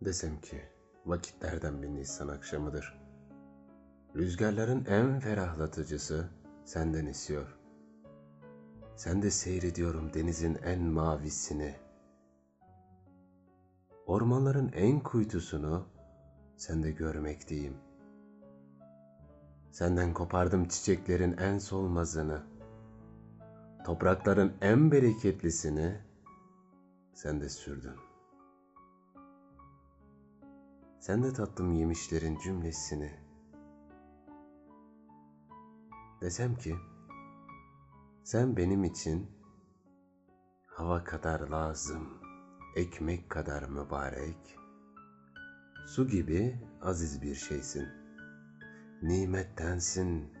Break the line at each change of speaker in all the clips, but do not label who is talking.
Desem ki vakitlerden bir Nisan akşamıdır. Rüzgarların en ferahlatıcısı senden esiyor. Sen de seyrediyorum denizin en mavisini. Ormanların en kuytusunu sen de görmekteyim. Senden kopardım çiçeklerin en solmazını. Toprakların en bereketlisini sen de sürdün. Sen de tattım yemişlerin cümlesini. Desem ki, sen benim için hava kadar lazım, ekmek kadar mübarek, su gibi aziz bir şeysin. Nimettensin,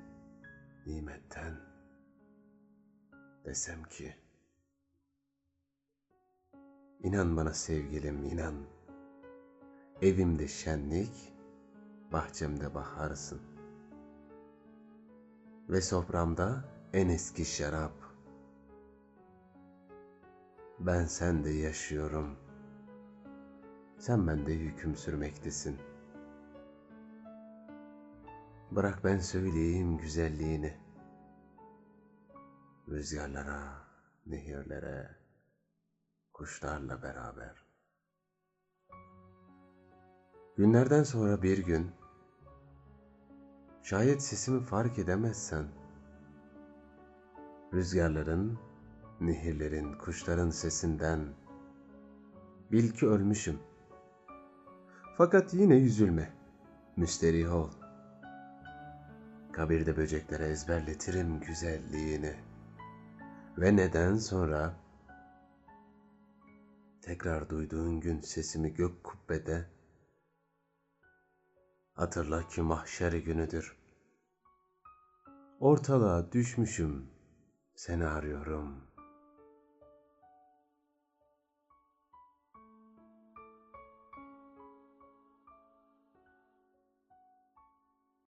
nimetten. Desem ki, inan bana sevgilim, inan.'' Evimde şenlik, bahçemde baharsın. Ve soframda en eski şarap. Ben sende yaşıyorum. Sen bende hüküm sürmektesin. Bırak ben söyleyeyim güzelliğini. Rüzgarlara, nehirlere, kuşlarla beraber. Günlerden sonra bir gün, şayet sesimi fark edemezsen, rüzgarların, nehirlerin, kuşların sesinden bil ki ölmüşüm. Fakat yine üzülme, müsterih ol. Kabirde böceklere ezberletirim güzelliğini. Ve neden sonra tekrar duyduğun gün sesimi gök kubbede Hatırla ki mahşer günüdür. Ortalığa düşmüşüm, seni arıyorum.''